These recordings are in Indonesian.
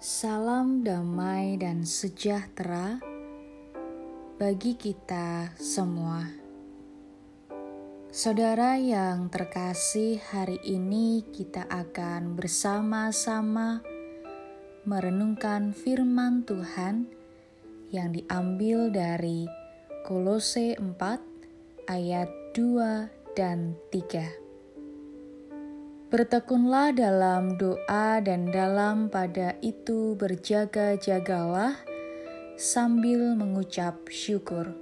Salam damai dan sejahtera bagi kita semua. Saudara yang terkasih, hari ini kita akan bersama-sama merenungkan firman Tuhan yang diambil dari Kolose 4 ayat 2 dan 3. Bertekunlah dalam doa dan dalam pada itu berjaga-jagalah sambil mengucap syukur.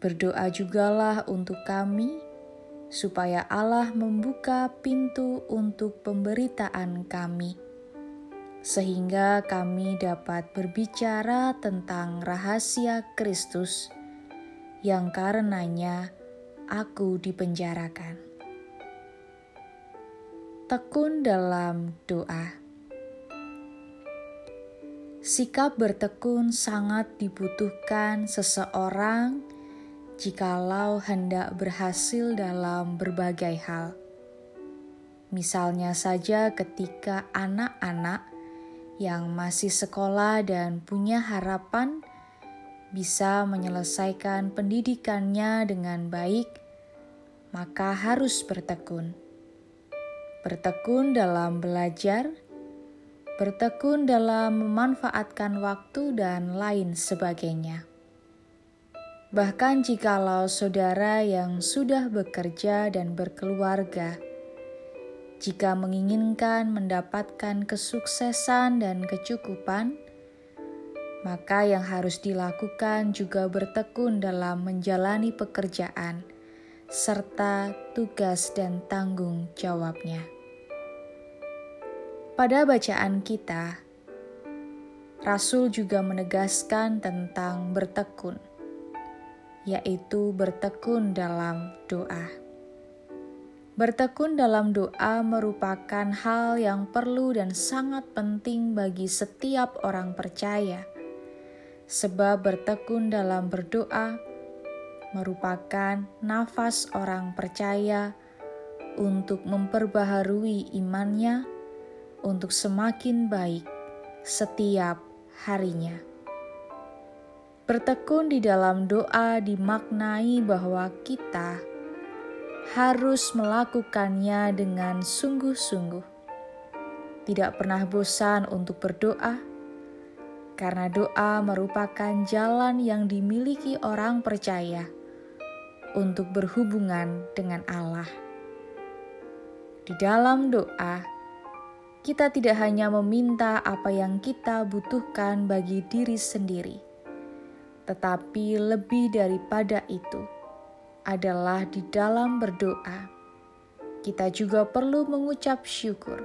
Berdoa jugalah untuk kami, supaya Allah membuka pintu untuk pemberitaan kami, sehingga kami dapat berbicara tentang rahasia Kristus, yang karenanya aku dipenjarakan tekun dalam doa. Sikap bertekun sangat dibutuhkan seseorang jikalau hendak berhasil dalam berbagai hal. Misalnya saja ketika anak-anak yang masih sekolah dan punya harapan bisa menyelesaikan pendidikannya dengan baik, maka harus bertekun bertekun dalam belajar, bertekun dalam memanfaatkan waktu, dan lain sebagainya. Bahkan jikalau saudara yang sudah bekerja dan berkeluarga, jika menginginkan mendapatkan kesuksesan dan kecukupan, maka yang harus dilakukan juga bertekun dalam menjalani pekerjaan serta tugas dan tanggung jawabnya. Pada bacaan kita, Rasul juga menegaskan tentang bertekun, yaitu bertekun dalam doa. Bertekun dalam doa merupakan hal yang perlu dan sangat penting bagi setiap orang percaya, sebab bertekun dalam berdoa merupakan nafas orang percaya untuk memperbaharui imannya untuk semakin baik setiap harinya. Bertekun di dalam doa dimaknai bahwa kita harus melakukannya dengan sungguh-sungguh. Tidak pernah bosan untuk berdoa, karena doa merupakan jalan yang dimiliki orang percaya untuk berhubungan dengan Allah. Di dalam doa, kita tidak hanya meminta apa yang kita butuhkan bagi diri sendiri, tetapi lebih daripada itu adalah di dalam berdoa. Kita juga perlu mengucap syukur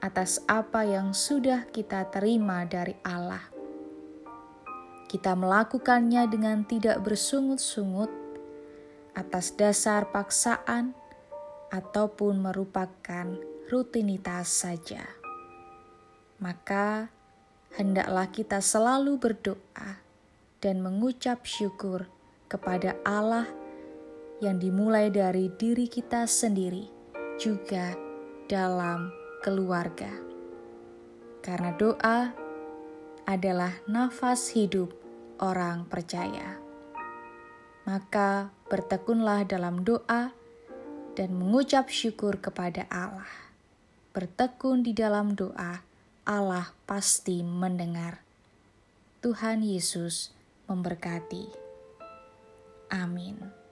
atas apa yang sudah kita terima dari Allah. Kita melakukannya dengan tidak bersungut-sungut atas dasar paksaan ataupun merupakan rutinitas saja. Maka, hendaklah kita selalu berdoa dan mengucap syukur kepada Allah yang dimulai dari diri kita sendiri, juga dalam keluarga. Karena doa adalah nafas hidup orang percaya. Maka bertekunlah dalam doa dan mengucap syukur kepada Allah bertekun di dalam doa, Allah pasti mendengar. Tuhan Yesus memberkati. Amin.